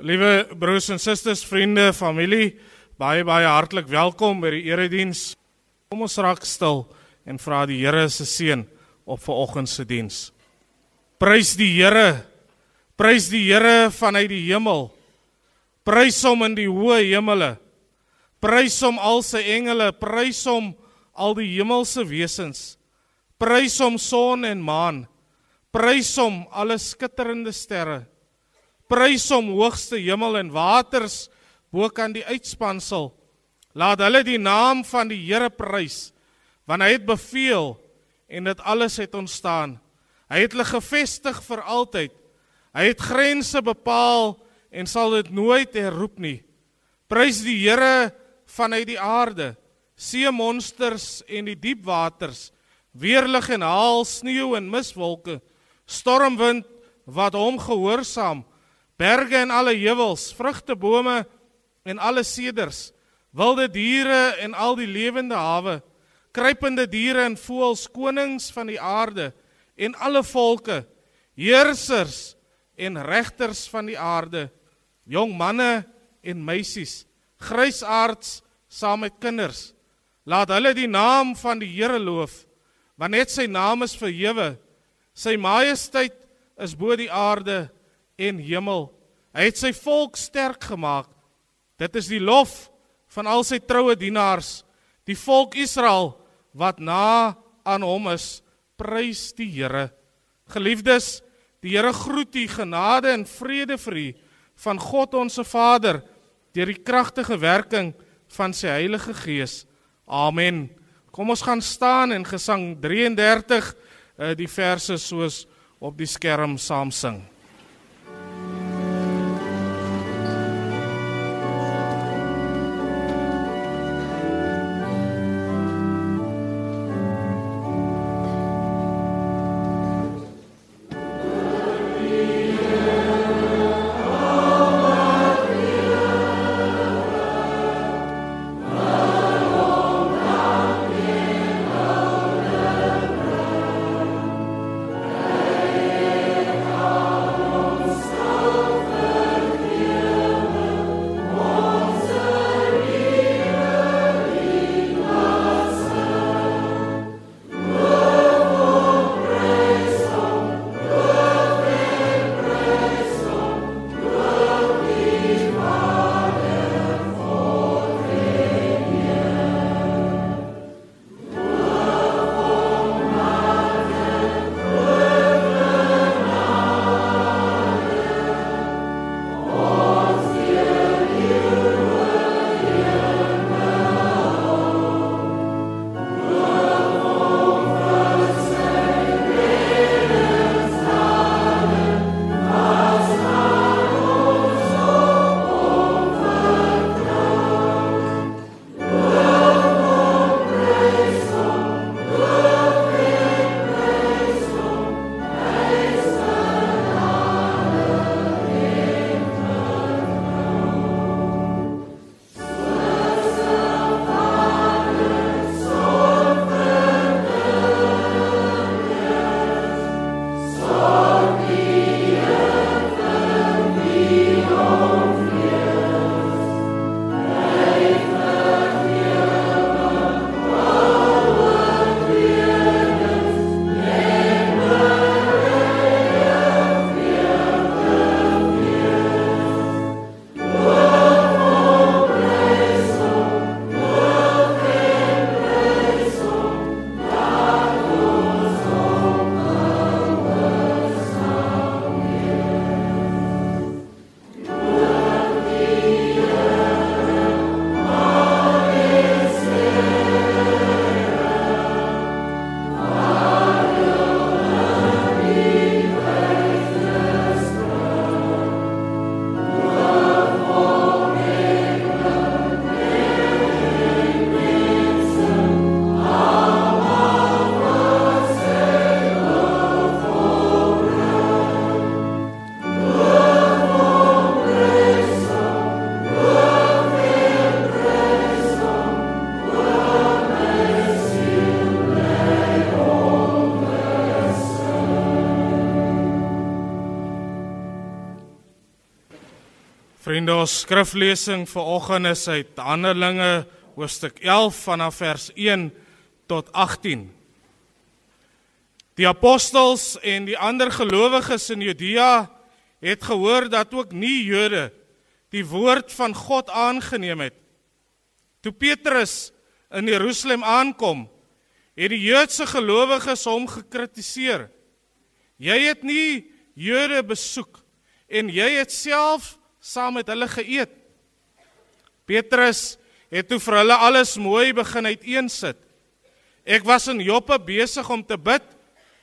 Liewe broers en susters, vriende, familie, baie baie hartlik welkom by die erediens. Kom ons raak stil en vra die Here se seën op vanoggend se diens. Prys die Here. Prys die Here vanuit die hemel. Prys hom in die hoë hemele. Prys hom al sy engele, prys hom al die hemelse wesens. Prys hom son en maan. Prys hom alle skitterende sterre. Prys hom hoogste hemel en waters bo kan die uitspansel. Laat hulle die naam van die Here prys, want hy het beveel en dit alles het ontstaan. Hy het hulle gevestig vir altyd. Hy het grense bepaal en sal dit nooit herroep nie. Prys die Here vanuit die aarde, see monsters en die diep waters, weerlig en haal, sneeu en miswolke, stormwind wat hom gehoorsaam berge en alle heuwels, vrugtebome en alle seders, wilde diere en al die lewende hawe, kruipende diere en voëls, konings van die aarde en alle volke, heersers en regters van die aarde, jong manne en meisies, grysaards saam met kinders. Laat hulle die naam van die Here loof, want net sy naam is verhewe. Sy majesteit is bo die aarde en hemel. Hy het sy volk sterk gemaak. Dit is die lof van al sy troue dienaars, die volk Israel wat na aan hom is. Prys die Here. Geliefdes, die Here groet u genade en vrede vir u van God ons se Vader deur die kragtige werking van sy Heilige Gees. Amen. Kom ons gaan staan en gesang 33 eh, die verse soos op die skerm saam sing. Vriende, ons skriflesing vir oggend is uit Handelinge hoofstuk 11 vanaf vers 1 tot 18. Die apostels en die ander gelowiges in Judea het gehoor dat ook nie Jode die woord van God aangeneem het. Toe Petrus in Jerusalem aankom, het die Joodse gelowiges hom gekritiseer. Jy het nie Jode besoek en jy het self saam met hulle geëet. Petrus het toe vir hulle alles mooi begin uiteensit. Ek was in Joppe besig om te bid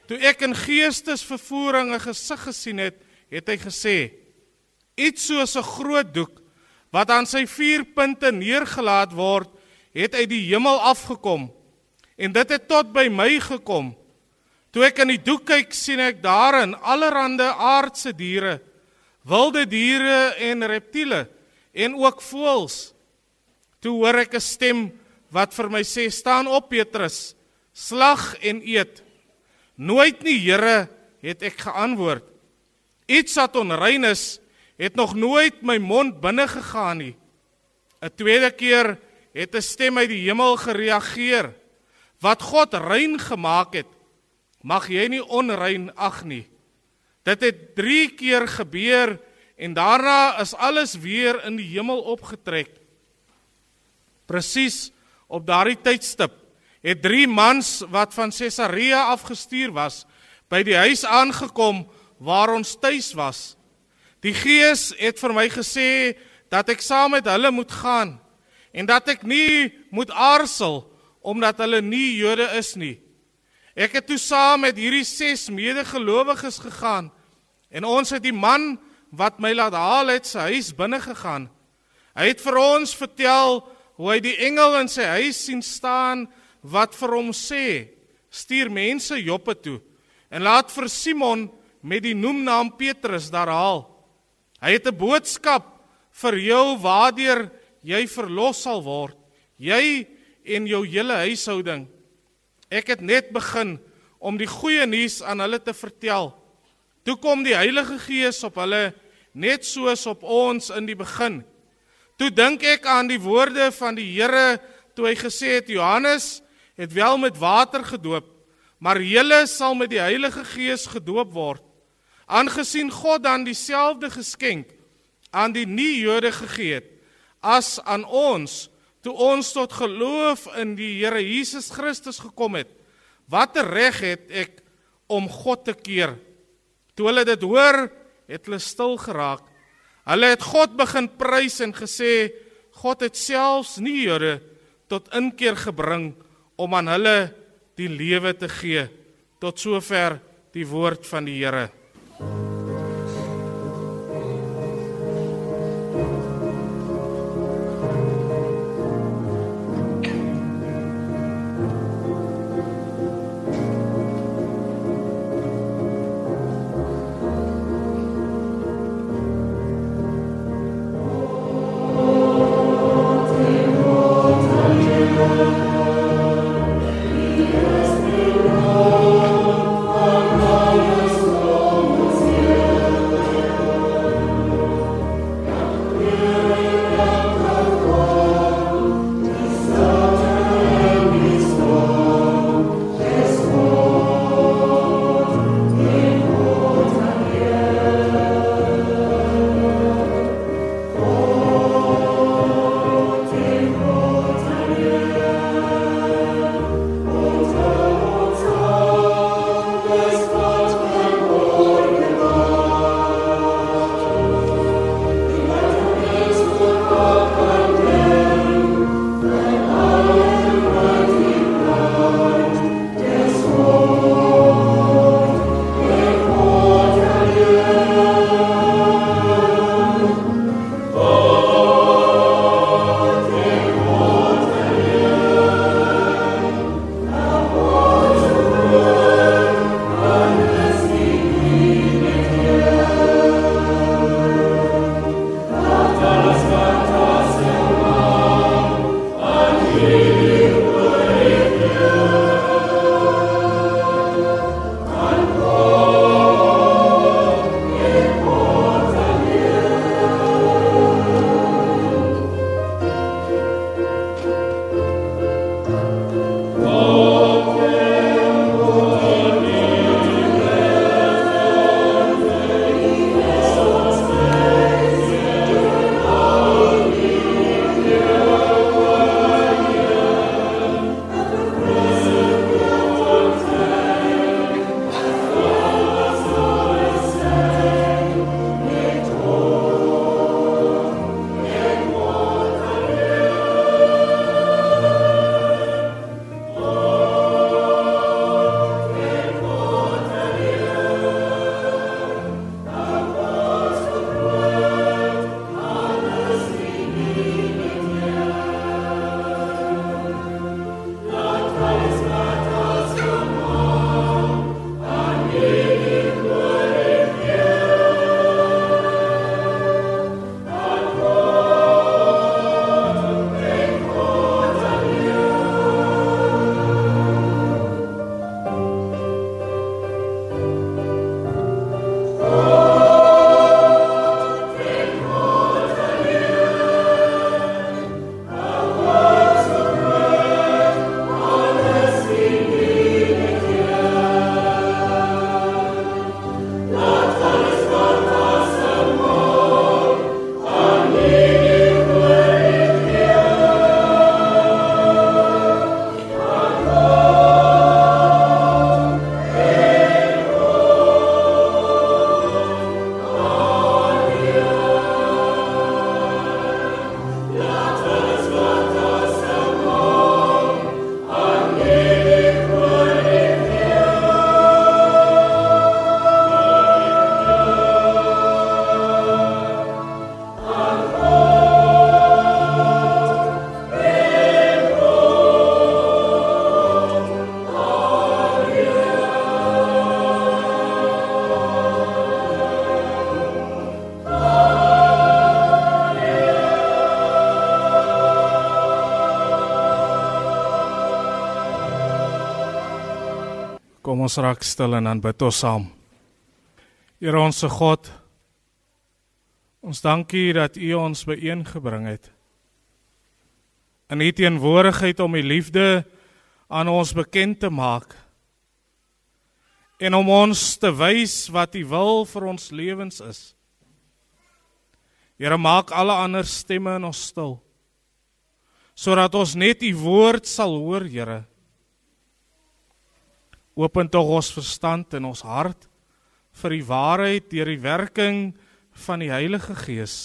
toe ek in geestesvervoering 'n gesig gesien het, het hy gesê: "Iets soos 'n groot doek wat aan sy vier punte neergelaat word, het uit die hemel afgekom en dit het tot by my gekom. Toe ek in die doek kyk, sien ek daarin allerlei aardse diere, wilde diere en reptiele en ook voëls. Toe hoor ek 'n stem wat vir my sê: "Staan op, Petrus, slag en eet." Nooit nie, Here, het ek geantwoord. Iets wat onrein is, het nog nooit my mond binne gegaan nie. 'n Tweede keer het 'n stem uit die hemel gereageer: "Wat God rein gemaak het, mag jy nie onrein ag nie." Dit het 3 keer gebeur en daarna is alles weer in die hemel opgetrek. Presies op daardie tydstip het 3 mans wat van Caesarea afgestuur was by die huis aangekom waar ons tuis was. Die Gees het vir my gesê dat ek saam met hulle moet gaan en dat ek nie moet aarzel omdat hulle nie Jode is nie. Ek het toe saam met hierdie 6 medegelowiges gegaan En ons het die man wat my laat haal het sy huis binne gegaan. Hy het vir ons vertel hoe hy die engel in sy huis sien staan wat vir hom sê: "Stuur mense Joppe toe en laat vir Simon met die noemnaam Petrus daar haal. Hy het 'n boodskap vir jou waardeur jy verlos sal word, jy en jou hele huishouding. Ek het net begin om die goeie nuus aan hulle te vertel." Toe kom die Heilige Gees op hulle net soos op ons in die begin. Toe dink ek aan die woorde van die Here toe hy gesê het Johannes het wel met water gedoop, maar julle sal met die Heilige Gees gedoop word. Aangesien God dan dieselfde geskenk aan die nie-Jode gegee het as aan ons toe ons tot geloof in die Here Jesus Christus gekom het, watter reg het ek om God te keer? Toe hulle dit hoor, het hulle stil geraak. Hulle het God begin prys en gesê God het selfs nie Jode tot inkeer gebring om aan hulle die lewe te gee. Tot sover die woord van die Here. Ons raak stil en dan bid ons saam. Here ons se God, ons dankie dat U ons byeengebring het. In U teenwoordigheid om U liefde aan ons bekend te maak en om ons te wys wat U wil vir ons lewens is. Here maak alle ander stemme in ons stil sodat ons net U woord sal hoor, Here. Open tog ons verstand en ons hart vir die waarheid deur die werking van die Heilige Gees.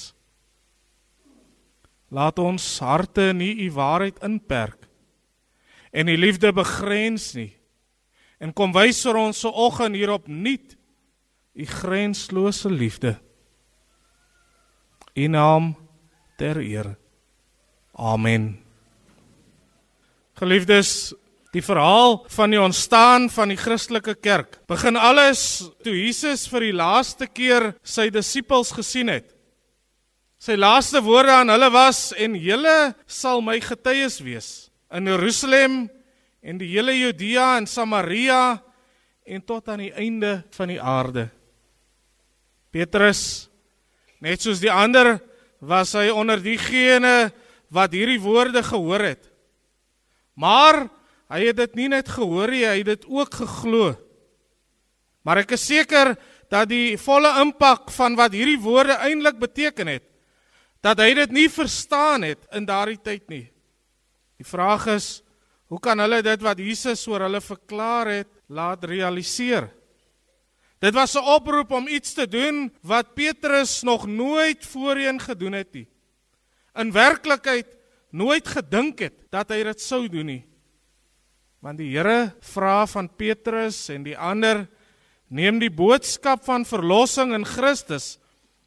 Laat ons harte nie u waarheid inperk en die liefde begrens nie. En kom wys vir ons se oggend hierop nuut u grenslose liefde. In naam ter eer. Amen. Geliefdes, Die verhaal van die ontstaan van die Christelike kerk begin alles toe Jesus vir die laaste keer sy disippels gesien het. Sy laaste woorde aan hulle was en julle sal my getuies wees in Jerusalem en die hele Judea en Samaria en tot aan die einde van die aarde. Petrus net soos die ander was hy onder diegene wat hierdie woorde gehoor het. Maar Hy het dit nie net gehoor nie, hy het dit ook geglo. Maar ek is seker dat die volle impak van wat hierdie woorde eintlik beteken het, dat hy dit nie verstaan het in daardie tyd nie. Die vraag is, hoe kan hulle dit wat Jesus oor hulle verklaar het, laat realiseer? Dit was 'n oproep om iets te doen wat Petrus nog nooit voorheen gedoen het nie. In werklikheid nooit gedink het dat hy dit sou doen nie. Want die Here vra van Petrus en die ander neem die boodskap van verlossing in Christus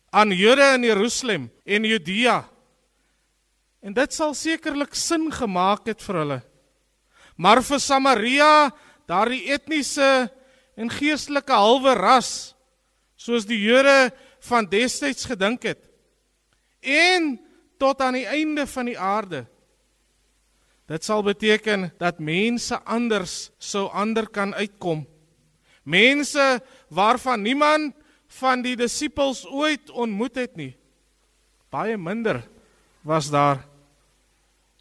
aan Jode in Jerusalem en Judea. En dit sal sekerlik sin gemaak het vir hulle. Maar vir Samaria, daardie etniese en geestelike halwe ras, soos die Jode van destyds gedink het, en tot aan die einde van die aarde Dit sal beteken dat mense anders sou ander kan uitkom. Mense waarvan niemand van die disippels ooit ontmoet het nie. Baie minder was daar.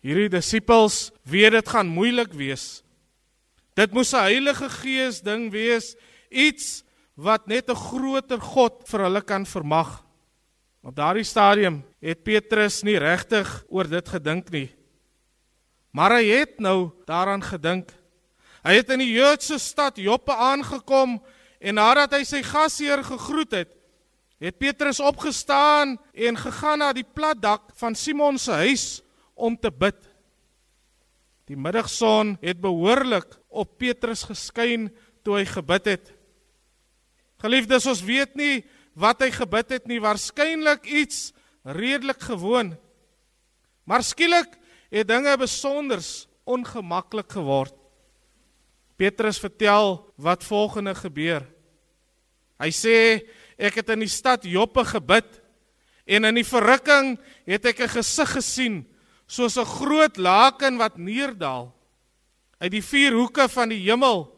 Hierdie disippels weet dit gaan moeilik wees. Dit moes 'n Heilige Gees ding wees, iets wat net 'n groter God vir hulle kan vermag. Op daardie stadium het Petrus nie regtig oor dit gedink nie. Maar hy het nou daaraan gedink. Hy het in die Joodse stad Joppe aangekom en nadat hy sy gasheer gegroet het, het Petrus opgestaan en gegaan na die platdak van Simon se huis om te bid. Die middagson het behoorlik op Petrus geskyn toe hy gebid het. Geliefdes, ons weet nie wat hy gebid het nie, waarskynlik iets redelik gewoon. Maar skielik het dinge besonders ongemaklik geword. Petrus vertel wat volgende gebeur. Hy sê ek het in die stad Joppe gebid en in die verrukking het ek 'n gesig gesien soos 'n groot laken wat neerdal uit die vier hoeke van die hemel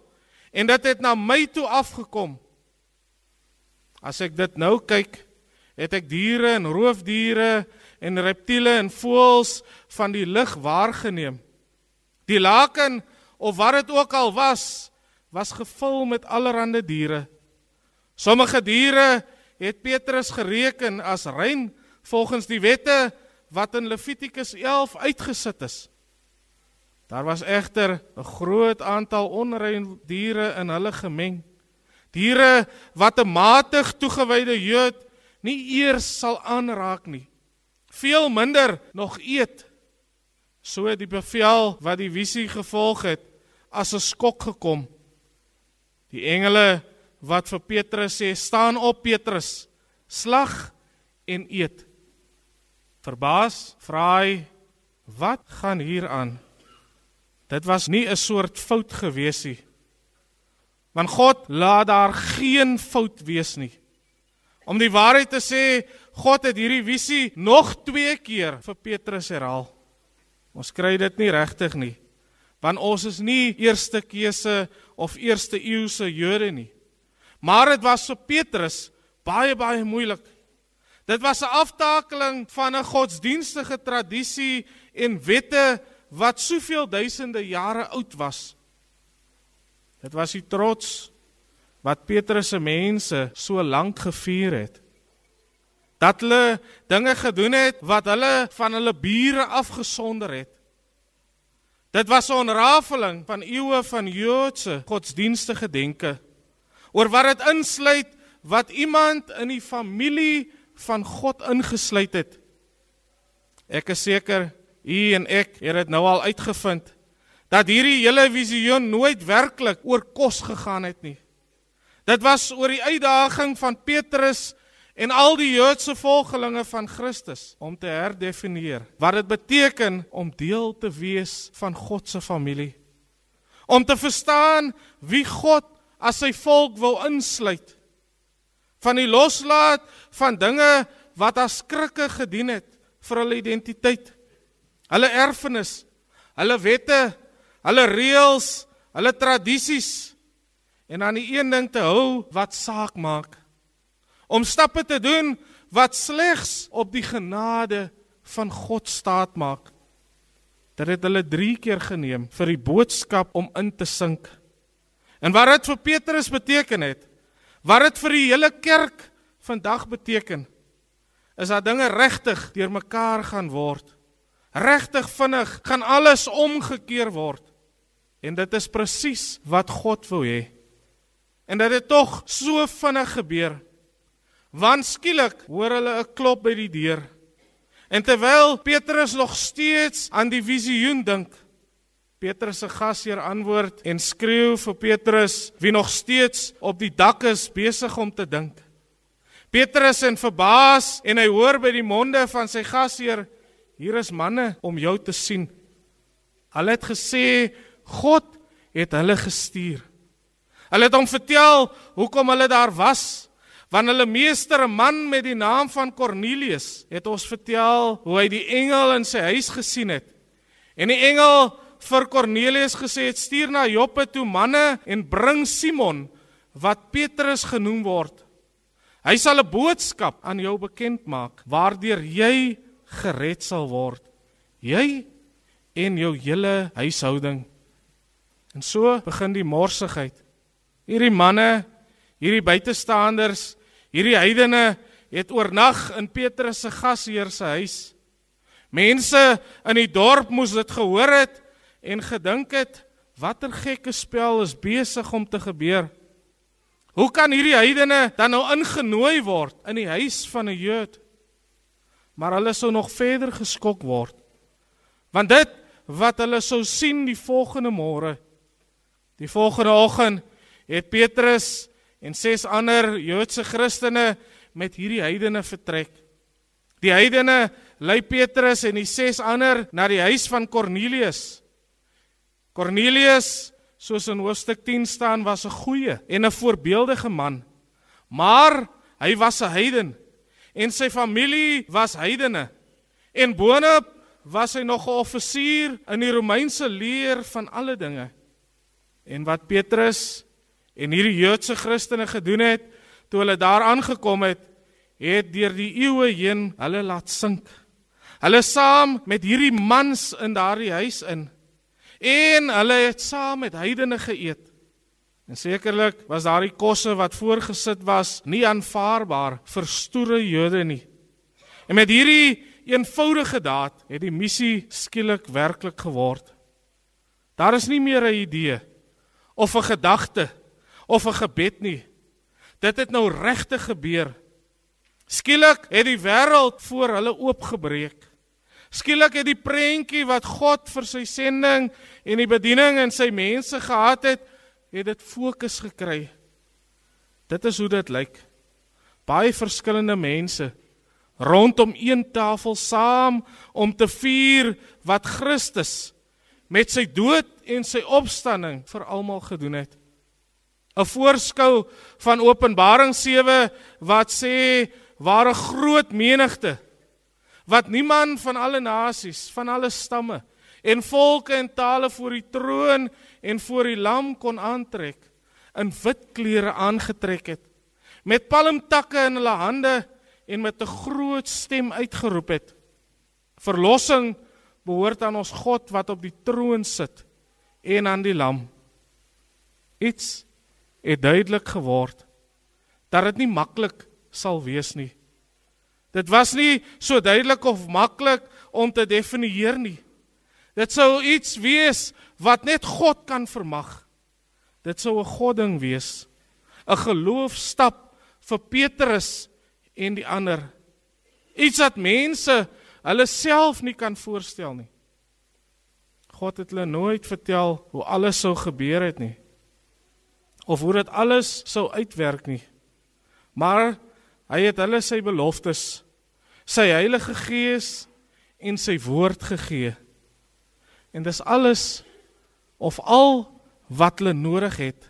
en dit het na my toe afgekom. As ek dit nou kyk, het ek diere en roofdiere en reptiele en voëls van die lug waargeneem. Die laken of wat dit ook al was, was gevul met allerlei diere. Sommige diere het Petrus gereken as rein volgens die wette wat in Levitikus 11 uitgesit is. Daar was egter 'n groot aantal onrein diere in hulle gemeng. Diere wat 'n matig toegewyde Jood nie eers sal aanraak nie veel minder nog eet. So het die bevel wat die visie gevolg het as 'n skok gekom. Die engele wat vir Petrus sê: "Staan op Petrus, slag en eet." Verbaas vra hy: "Wat gaan hier aan?" Dit was nie 'n soort fout gewees nie. Want God laat daar geen fout wees nie. Om die waarheid te sê, God het hierdie visie nog 2 keer vir Petrus herhaal. Ons kry dit nie regtig nie. Want ons is nie eerste keuse of eerste eeuse Jode nie. Maar dit was vir Petrus baie baie moeilik. Dit was 'n aftakeling van 'n godsdienstige tradisie en wette wat soveel duisende jare oud was. Dit was die trots wat Petrus se mense so lank gevier het. Dat hulle dinge gedoen het wat hulle van hulle bure afgesonder het. Dit was 'n onrafeling van eeue van Joodse godsdienstige denke oor wat dit insluit wat iemand in die familie van God ingesluit het. Ek is seker u en ek het dit nou al uitgevind dat hierdie hele visioen nooit werklik oor kos gegaan het nie. Dit was oor die uitdaging van Petrus en al die Joodse volgelinge van Christus om te herdefinieer wat dit beteken om deel te wees van God se familie. Om te verstaan wie God as sy volk wil insluit. Van die loslaat van dinge wat as krikke gedien het vir hulle identiteit. Hulle erfenis, hulle wette, hulle reëls, hulle tradisies en aan die een ding te hou wat saak maak om stappe te doen wat slegs op die genade van God staat maak. Dit het hulle 3 keer geneem vir die boodskap om in te sink. En wat dit vir Petrus beteken het, wat dit vir die hele kerk vandag beteken, is dat dinge regtig deurmekaar gaan word. Regtig vinnig gaan alles omgekeer word. En dit is presies wat God wou hê. En dit het tog so vinnig gebeur Want skielik hoor hulle 'n klop by die deur. En terwyl Petrus nog steeds aan die visioen dink, Petrus se gasheer antwoord en skreeu vir Petrus wie nog steeds op die dak is besig om te dink. Petrus en verbaas en hy hoor by die monde van sy gasheer hier is manne om jou te sien. Hulle het gesê God het hulle gestuur. Hulle het hom vertel hoekom hulle daar was Want hulle meester, 'n man met die naam van Kornelius, het ons vertel hoe hy die engel in sy huis gesien het. En die engel vir Kornelius gesê het: "Stuur na Joppe toe manne en bring Simon wat Petrus genoem word. Hy sal 'n boodskap aan jou bekend maak waardeur jy gered sal word. Jy en jou hele huishouding." En so begin die morsigheid. Hierdie manne, hierdie buitestanders Hierdie heidene het oornag in Petrus se gasheer se huis. Mense in die dorp moes dit gehoor het en gedink het watter gekke spel is besig om te gebeur. Hoe kan hierdie heidene dan nou ingenooi word in die huis van 'n Jood? Maar hulle sou nog verder geskok word. Want dit wat hulle sou sien die volgende môre, die volgende oggend, het Petrus en ses ander Joodse Christene met hierdie heidene vertrek. Die heidene lei Petrus en die ses ander na die huis van Kornelius. Kornelius, soos in hoofstuk 10 staan, was 'n goeie en 'n voorbeeldige man. Maar hy was 'n heiden en sy familie was heidene. En boonop was hy nog 'n offisier in die Romeinse leer van alle dinge. En wat Petrus en hierdie Joodse Christene gedoen het toe hulle daar aangekom het, het deur die eeue heen hulle laat sink. Hulle saam met hierdie mans in daardie huis in. En hulle het saam met heidene geëet. En sekerlik was daardie kosse wat voorgesit was nie aanvaarbaar vir stoere Jode nie. En met hierdie eenvoudige daad het die missie skielik werklik geword. Daar is nie meer 'n idee of 'n gedagte of 'n gebed nie. Dit het nou regtig gebeur. Skielik het die wêreld voor hulle oopgebreek. Skielik het die prentjie wat God vir sy sending en die bediening en sy mense gehad het, het dit fokus gekry. Dit is hoe dit lyk. Baie verskillende mense rondom een tafel saam om te vier wat Christus met sy dood en sy opstanding vir almal gedoen het. 'n voorskou van Openbaring 7 wat sê waar 'n groot menigte wat niemand van alle nasies, van alle stamme en volke en tale voor die troon en voor die lam kon aantrek in wit klere aangetrek het met palmtakke in hulle hande en met 'n groot stem uitgeroep het. Verlossing behoort aan ons God wat op die troon sit en aan die lam. Iets het duidelik geword dat dit nie maklik sal wees nie dit was nie so duidelik of maklik om te definieer nie Dit sou iets wees wat net God kan vermag. Dit sou 'n godding wees. 'n Geloofstap vir Petrus en die ander. Iets wat mense hulle self nie kan voorstel nie. God het hulle nooit vertel hoe alles sou gebeur het nie. Of hoe dit alles sou uitwerk nie. Maar hy het hulle sy beloftes, sy Heilige Gees en sy woord gegee. En dis alles of al wat hulle nodig het.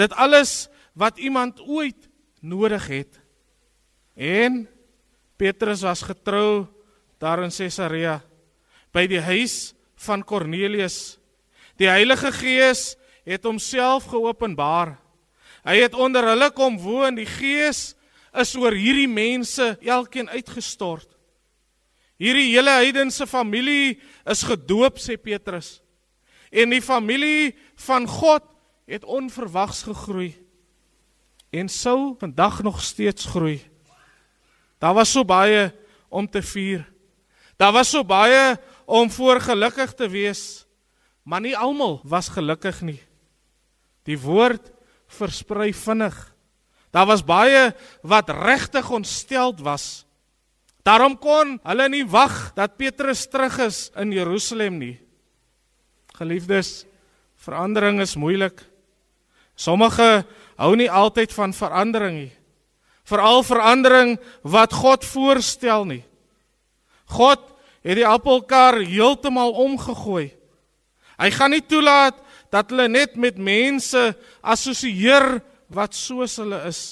Dit alles wat iemand ooit nodig het. En Petrus was getrou daar in Caesarea by die huis van Kornelius. Die Heilige Gees het homself geopenbaar. Hy het onder hulle kom woon. Die Gees is oor hierdie mense elkeen uitgestort. Hierdie hele heidense familie is gedoop sê Petrus. En die familie van God het onverwags gegroei en sou vandag nog steeds groei. Daar was so baie om te vier. Daar was so baie om voor gelukkig te wees, maar nie almal was gelukkig nie. Die woord versprei vinnig. Daar was baie wat regtig ontsteld was. Daarom kon hulle nie wag dat Petrus terug is in Jerusalem nie. Geliefdes, verandering is moeilik. Sommige hou nie altyd van verandering nie. Veral verandering wat God voorstel nie. God het die appelkar heeltemal omgegooi. Hy gaan nie toelaat dat hulle net met mense assosieer wat soos hulle is.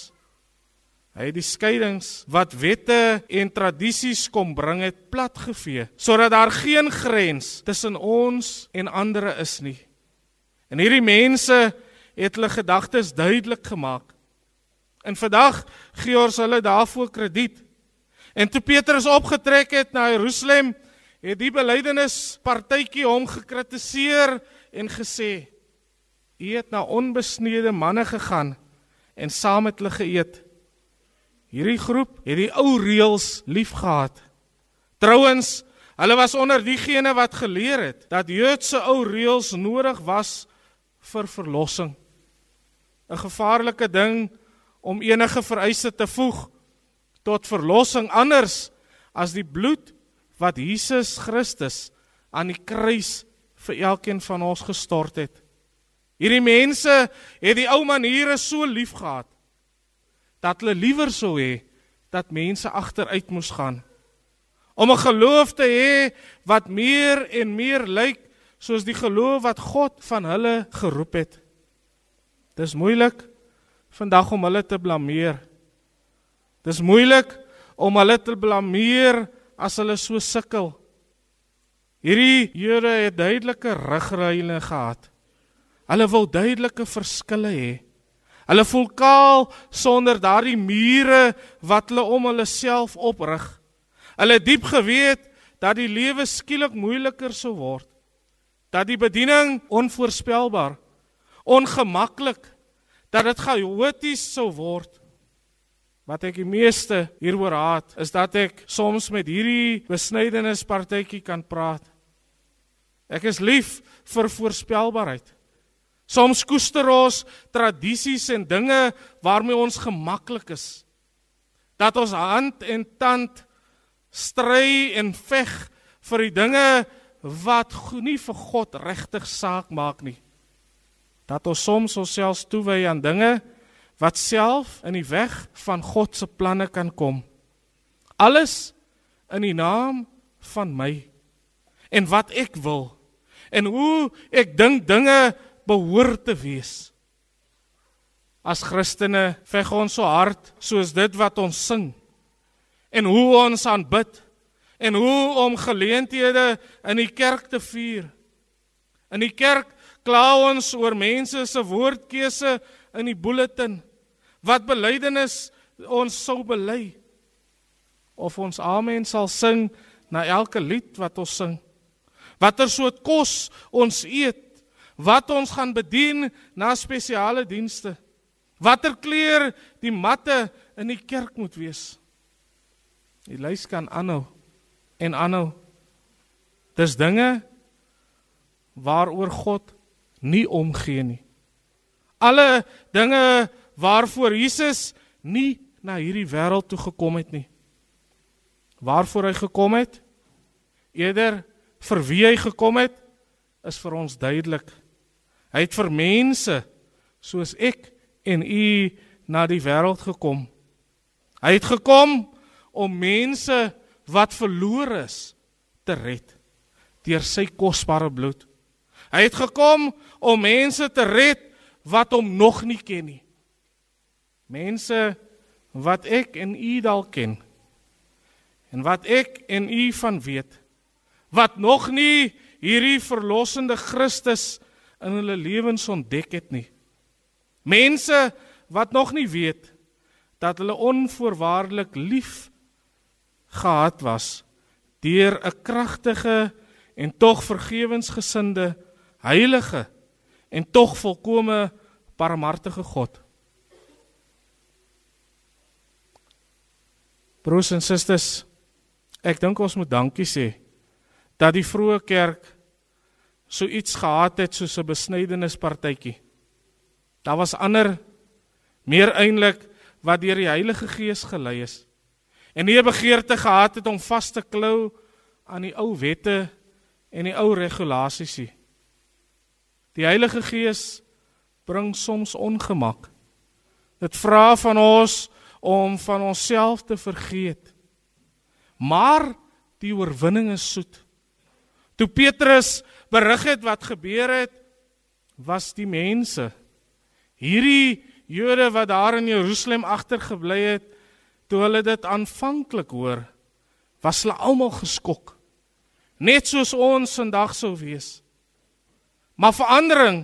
Hy het die skeidings wat wette en tradisies kom bring het platgevee sodat daar geen grens tussen ons en ander is nie. En hierdie mense het hulle gedagtes duidelik gemaak. En vandag gee ons hulle daarvoor krediet. En toe Petrus opgetrek het na Jerusalem, het die belydenispartytjie hom gekritiseer en gesê: "U het na onbesnede manne gegaan en saam met hulle geëet." Hierdie groep het die ou reëls liefgehad. Trouwens, hulle was onder diegene wat geleer het dat Joodse ou reëls nodig was vir verlossing. 'n Gevaarlike ding om enige vereiste te voeg tot verlossing anders as die bloed wat Jesus Christus aan die kruis vir elkeen van ons gestort het. Hierdie mense het die ou maniere so liefgehad dat hulle liewer sou hê dat mense agteruit moes gaan. Om 'n geloof te hê wat meer en meer lyk soos die geloof wat God van hulle geroep het. Dis moeilik vandag om hulle te blameer. Dis moeilik om hulle te blameer as hulle so sukkel. Hierdie Jode het duidelike riglyne gehad. Hulle wou duidelike verskille hê. Hulle voel kaal sonder daardie mure wat hulle om hulle self oprig. Hulle diep geweet dat die lewe skielik moeiliker sou word. Dat die bediening onvoorspelbaar, ongemaklik, dat dit chaoties sou word. Wat ek die meeste hieroor haat, is dat ek soms met hierdie besnydenispartytjie kan praat. Ek is lief vir voorspelbaarheid. Soms koester ons tradisies en dinge waarmee ons gemaklik is. Dat ons hand en tand stry en veg vir die dinge wat nie vir God regtig saak maak nie. Dat ons soms onsself toewy aan dinge wat self in die weg van God se planne kan kom. Alles in die naam van my en wat ek wil en hoe ek dink dinge behoort te wees. As Christene veg ons so hard soos dit wat ons sing en hoe ons aanbid en hoe om geleenthede in die kerk te vier. In die kerk kla ons oor mense se woordkeuse in die bulletin. Wat belydenis ons sou bely of ons amen sal sing na elke lied wat ons sing. Watter soort kos ons eet, wat ons gaan bedien na spesiale dienste. Watter kleur die matte in die kerk moet wees. Die lys kan aanhou en aanhou. Dis dinge waaroor God nie omgee nie. Alle dinge waarvoor Jesus nie na hierdie wêreld toe gekom het nie. Waarvoor hy gekom het? Eerder vir wie hy gekom het, is vir ons duidelik. Hy het vir mense soos ek en u na die wêreld gekom. Hy het gekom om mense wat verlore is te red deur sy kosbare bloed. Hy het gekom om mense te red wat hom nog nie ken nie. Mense wat ek en u dalk ken. En wat ek en u van weet. Wat nog nie hierdie verlossende Christus in hulle lewens ontdek het nie. Mense wat nog nie weet dat hulle onvoorwaardelik lief gehad was deur 'n kragtige en tog vergewensgesinde heilige en tog volkome barmhartige God. Broers en susters, ek dink ons moet dankie sê dat die vroeë kerk so iets gehad het soos 'n besnydenispartytjie. Daar was ander meer eintlik wat deur die Heilige Gees gelei is en nie 'n begeerte gehad het om vas te klou aan die ou wette en die ou regulasies nie. Die Heilige Gees bring soms ongemak. Dit vra van ons om van onsself te vergeet. Maar die oorwinning is soet. Toe Petrus berig het wat gebeur het, was die mense hierdie Jode wat daar in Jerusalem agtergebly het, toe hulle dit aanvanklik hoor, was hulle almal geskok. Net soos ons vandag sou wees. Maar verandering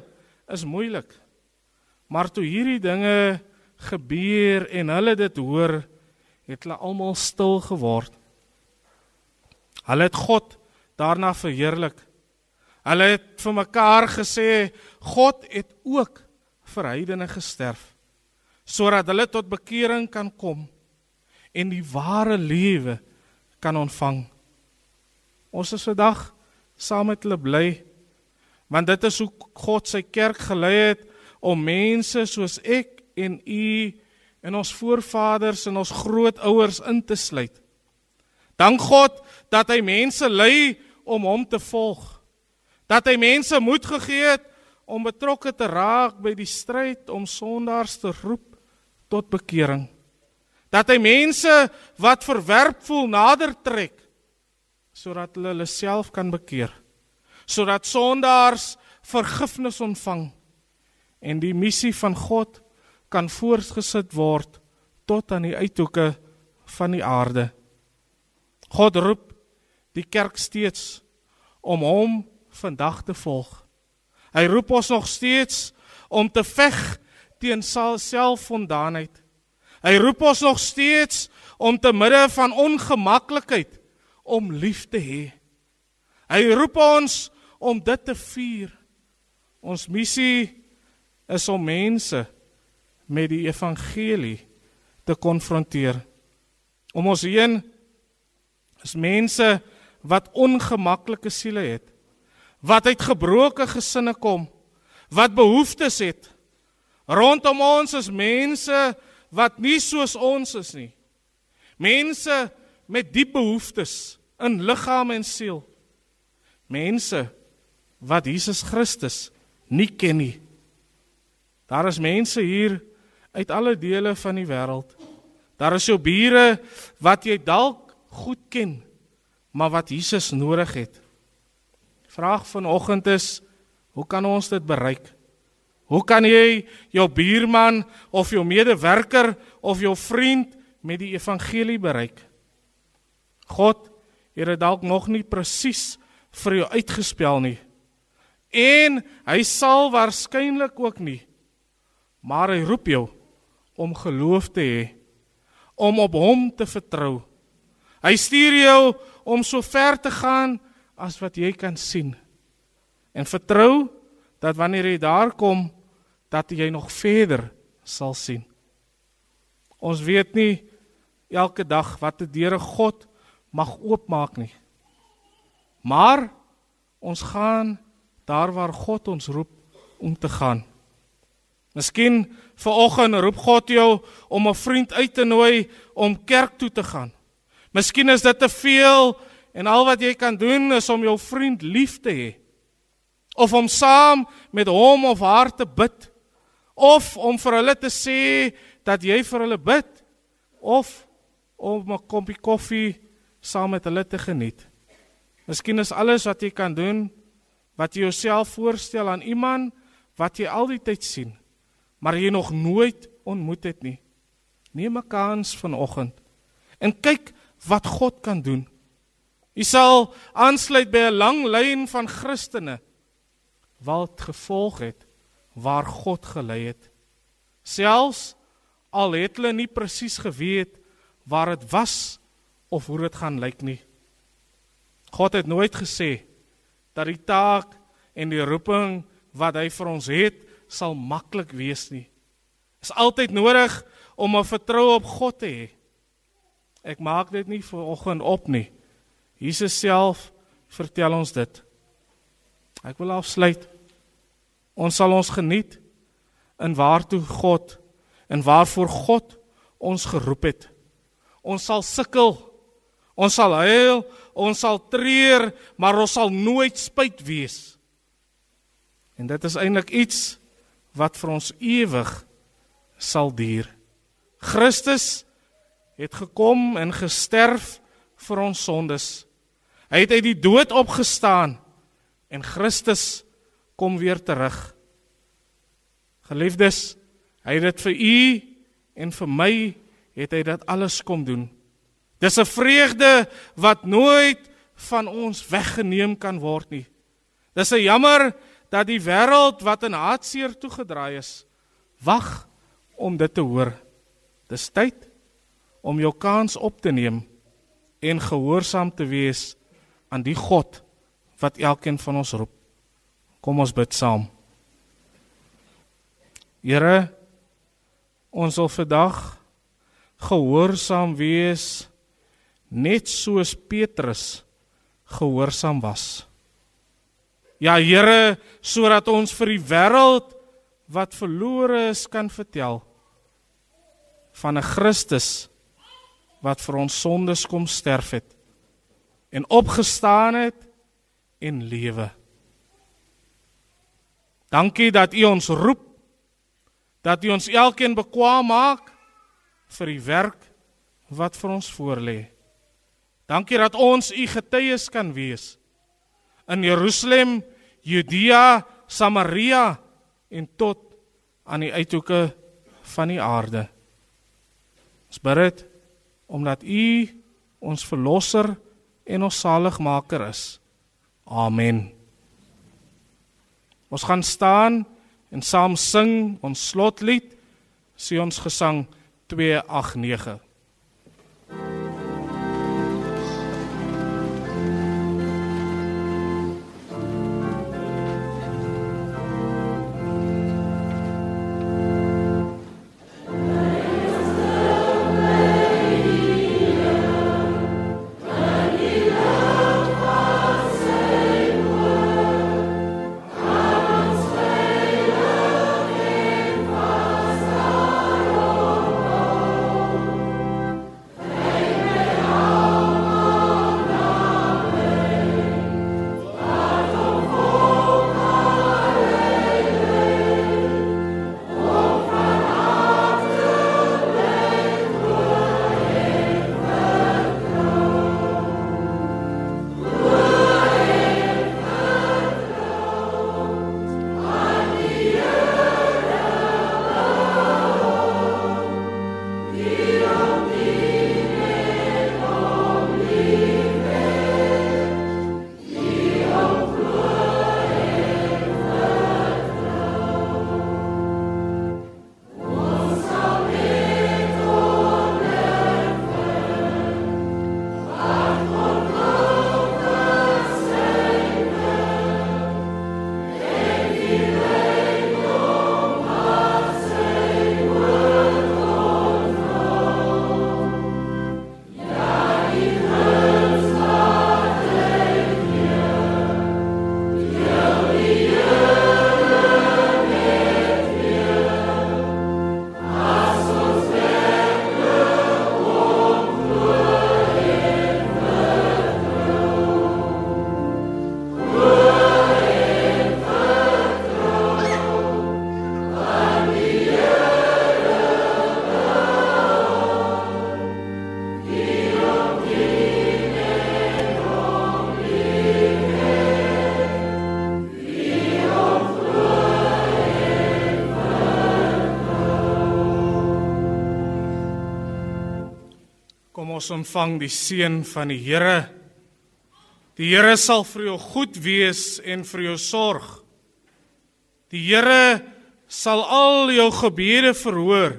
is moeilik. Maar toe hierdie dinge gebeur en hulle dit hoor, het hulle almal stil geword. Hulle het God daarna verheerlik. Hulle het vir mekaar gesê God het ook vir heidene gesterf sodat hulle tot bekering kan kom en die ware lewe kan ontvang. Ons is vandag saam met hulle bly want dit is hoe God sy kerk gelei het om mense soos ek en u en ons voorvaders en ons grootouers in te sluit. Dank God dat hy mense lei om hom te volg. Dat hy mense moed gegee het om betrokke te raak by die stryd om sondaars te roep tot bekering. Dat hy mense wat verwerp voel nader trek sodat hulle hulle self kan bekeer. Sodat sondaars vergifnis ontvang en die missie van God kan voortgesit word tot aan die uithoeke van die aarde. God roep die kerk steeds om hom vandag te volg. Hy roep ons nog steeds om te veg teen selffondaanheid. Hy roep ons nog steeds om te midde van ongemaklikheid om lief te hê. Hy roep ons om dit te vier. Ons missie is om mense met die evangelie te konfronteer. Om ons heen is mense wat ongemaklike siele het, wat uit gebroke gesinne kom, wat behoeftes het. Rondom ons is mense wat nie soos ons is nie. Mense met diep behoeftes in liggaam en siel. Mense wat Jesus Christus nie ken nie. Daar is mense hier uit alle dele van die wêreld. Daar is jou bure wat jy dalk goed ken, maar wat Jesus nodig het. Vraag vanoggend is, hoe kan ons dit bereik? Hoe kan jy jou buurman of jou medewerker of jou vriend met die evangelie bereik? God Here dalk nog nie presies vir jou uitgespel nie. En hy sal waarskynlik ook nie. Maar hy roep jou om geloof te hê, om op hom te vertrou. Hy stuur jou om so ver te gaan as wat jy kan sien. En vertrou dat wanneer jy daar kom, dat jy nog verder sal sien. Ons weet nie elke dag wat die deure God mag oopmaak nie. Maar ons gaan daar waar God ons roep om te gaan. Miskien vanoggend roep God jou om 'n vriend uit te nooi om kerk toe te gaan. Miskien is dit te veel en al wat jy kan doen is om jou vriend lief te hê. Of om saam met hom of haar te bid. Of om vir hulle te sê dat jy vir hulle bid. Of om 'n koppie koffie saam met hulle te geniet. Miskien is alles wat jy kan doen wat jy jouself voorstel aan iemand wat jy al die tyd sien, maar jy nog nooit ontmoet het nie. Neem 'n kans vanoggend en kyk wat God kan doen. Jy sal aansluit by 'n lang lyn van Christene wat gevolg het waar God gelei het. Selfs al het hulle nie presies geweet waar dit was of hoe dit gaan lyk nie. God het nooit gesê dat die taak en die roeping wat hy vir ons het sal maklik wees nie. Is altyd nodig om 'n vertroue op God te hê. Ek maak dit nie vir oggend op nie. Jesus self vertel ons dit. Ek wil afsluit. Ons sal ons geniet in waartoe God en waarvoor God ons geroep het. Ons sal sukkel. Ons sal huil, ons sal treur, maar ons sal nooit spyt wees. En dit is eintlik iets wat vir ons ewig sal duur. Christus het gekom en gesterf vir ons sondes. Hy het uit die dood opgestaan en Christus kom weer terug. Geliefdes, hy het dit vir u en vir my het hy dit alles kom doen. Dis 'n vreugde wat nooit van ons weggeneem kan word nie. Dis 'n jammer dat die wêreld wat in hartseer toegedraai is, wag om dit te hoor. Dis tyd om jou kans op te neem en gehoorsaam te wees aan die God wat elkeen van ons roep. Kom ons bid saam. Here, ons wil vandag gehoorsaam wees net soos Petrus gehoorsaam was. Ja Here, sodat ons vir die wêreld wat verlore is kan vertel van 'n Christus wat vir ons sondes kom sterf het en opgestaan het en lewe. Dankie dat U ons roep dat U ons elkeen bekwam maak vir die werk wat vir ons voorlê. Dankie dat ons u getuies kan wees in Jerusalem, Judea, Samaria en tot aan die uithoeke van die aarde. Ons bid dit omdat u ons verlosser en ons saligmaker is. Amen. Ons gaan staan en saam sing ons slotlied, sê ons gesang 289. Ons ontvang die seën van die Here. Die Here sal vir jou goed wees en vir jou sorg. Die Here sal al jou gebede verhoor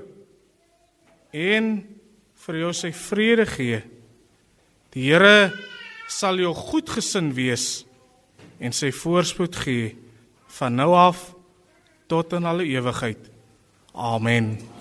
en vir jou sy vrede gee. Die Here sal jou goedgesind wees en sy voorspoed gee van nou af tot in alle ewigheid. Amen.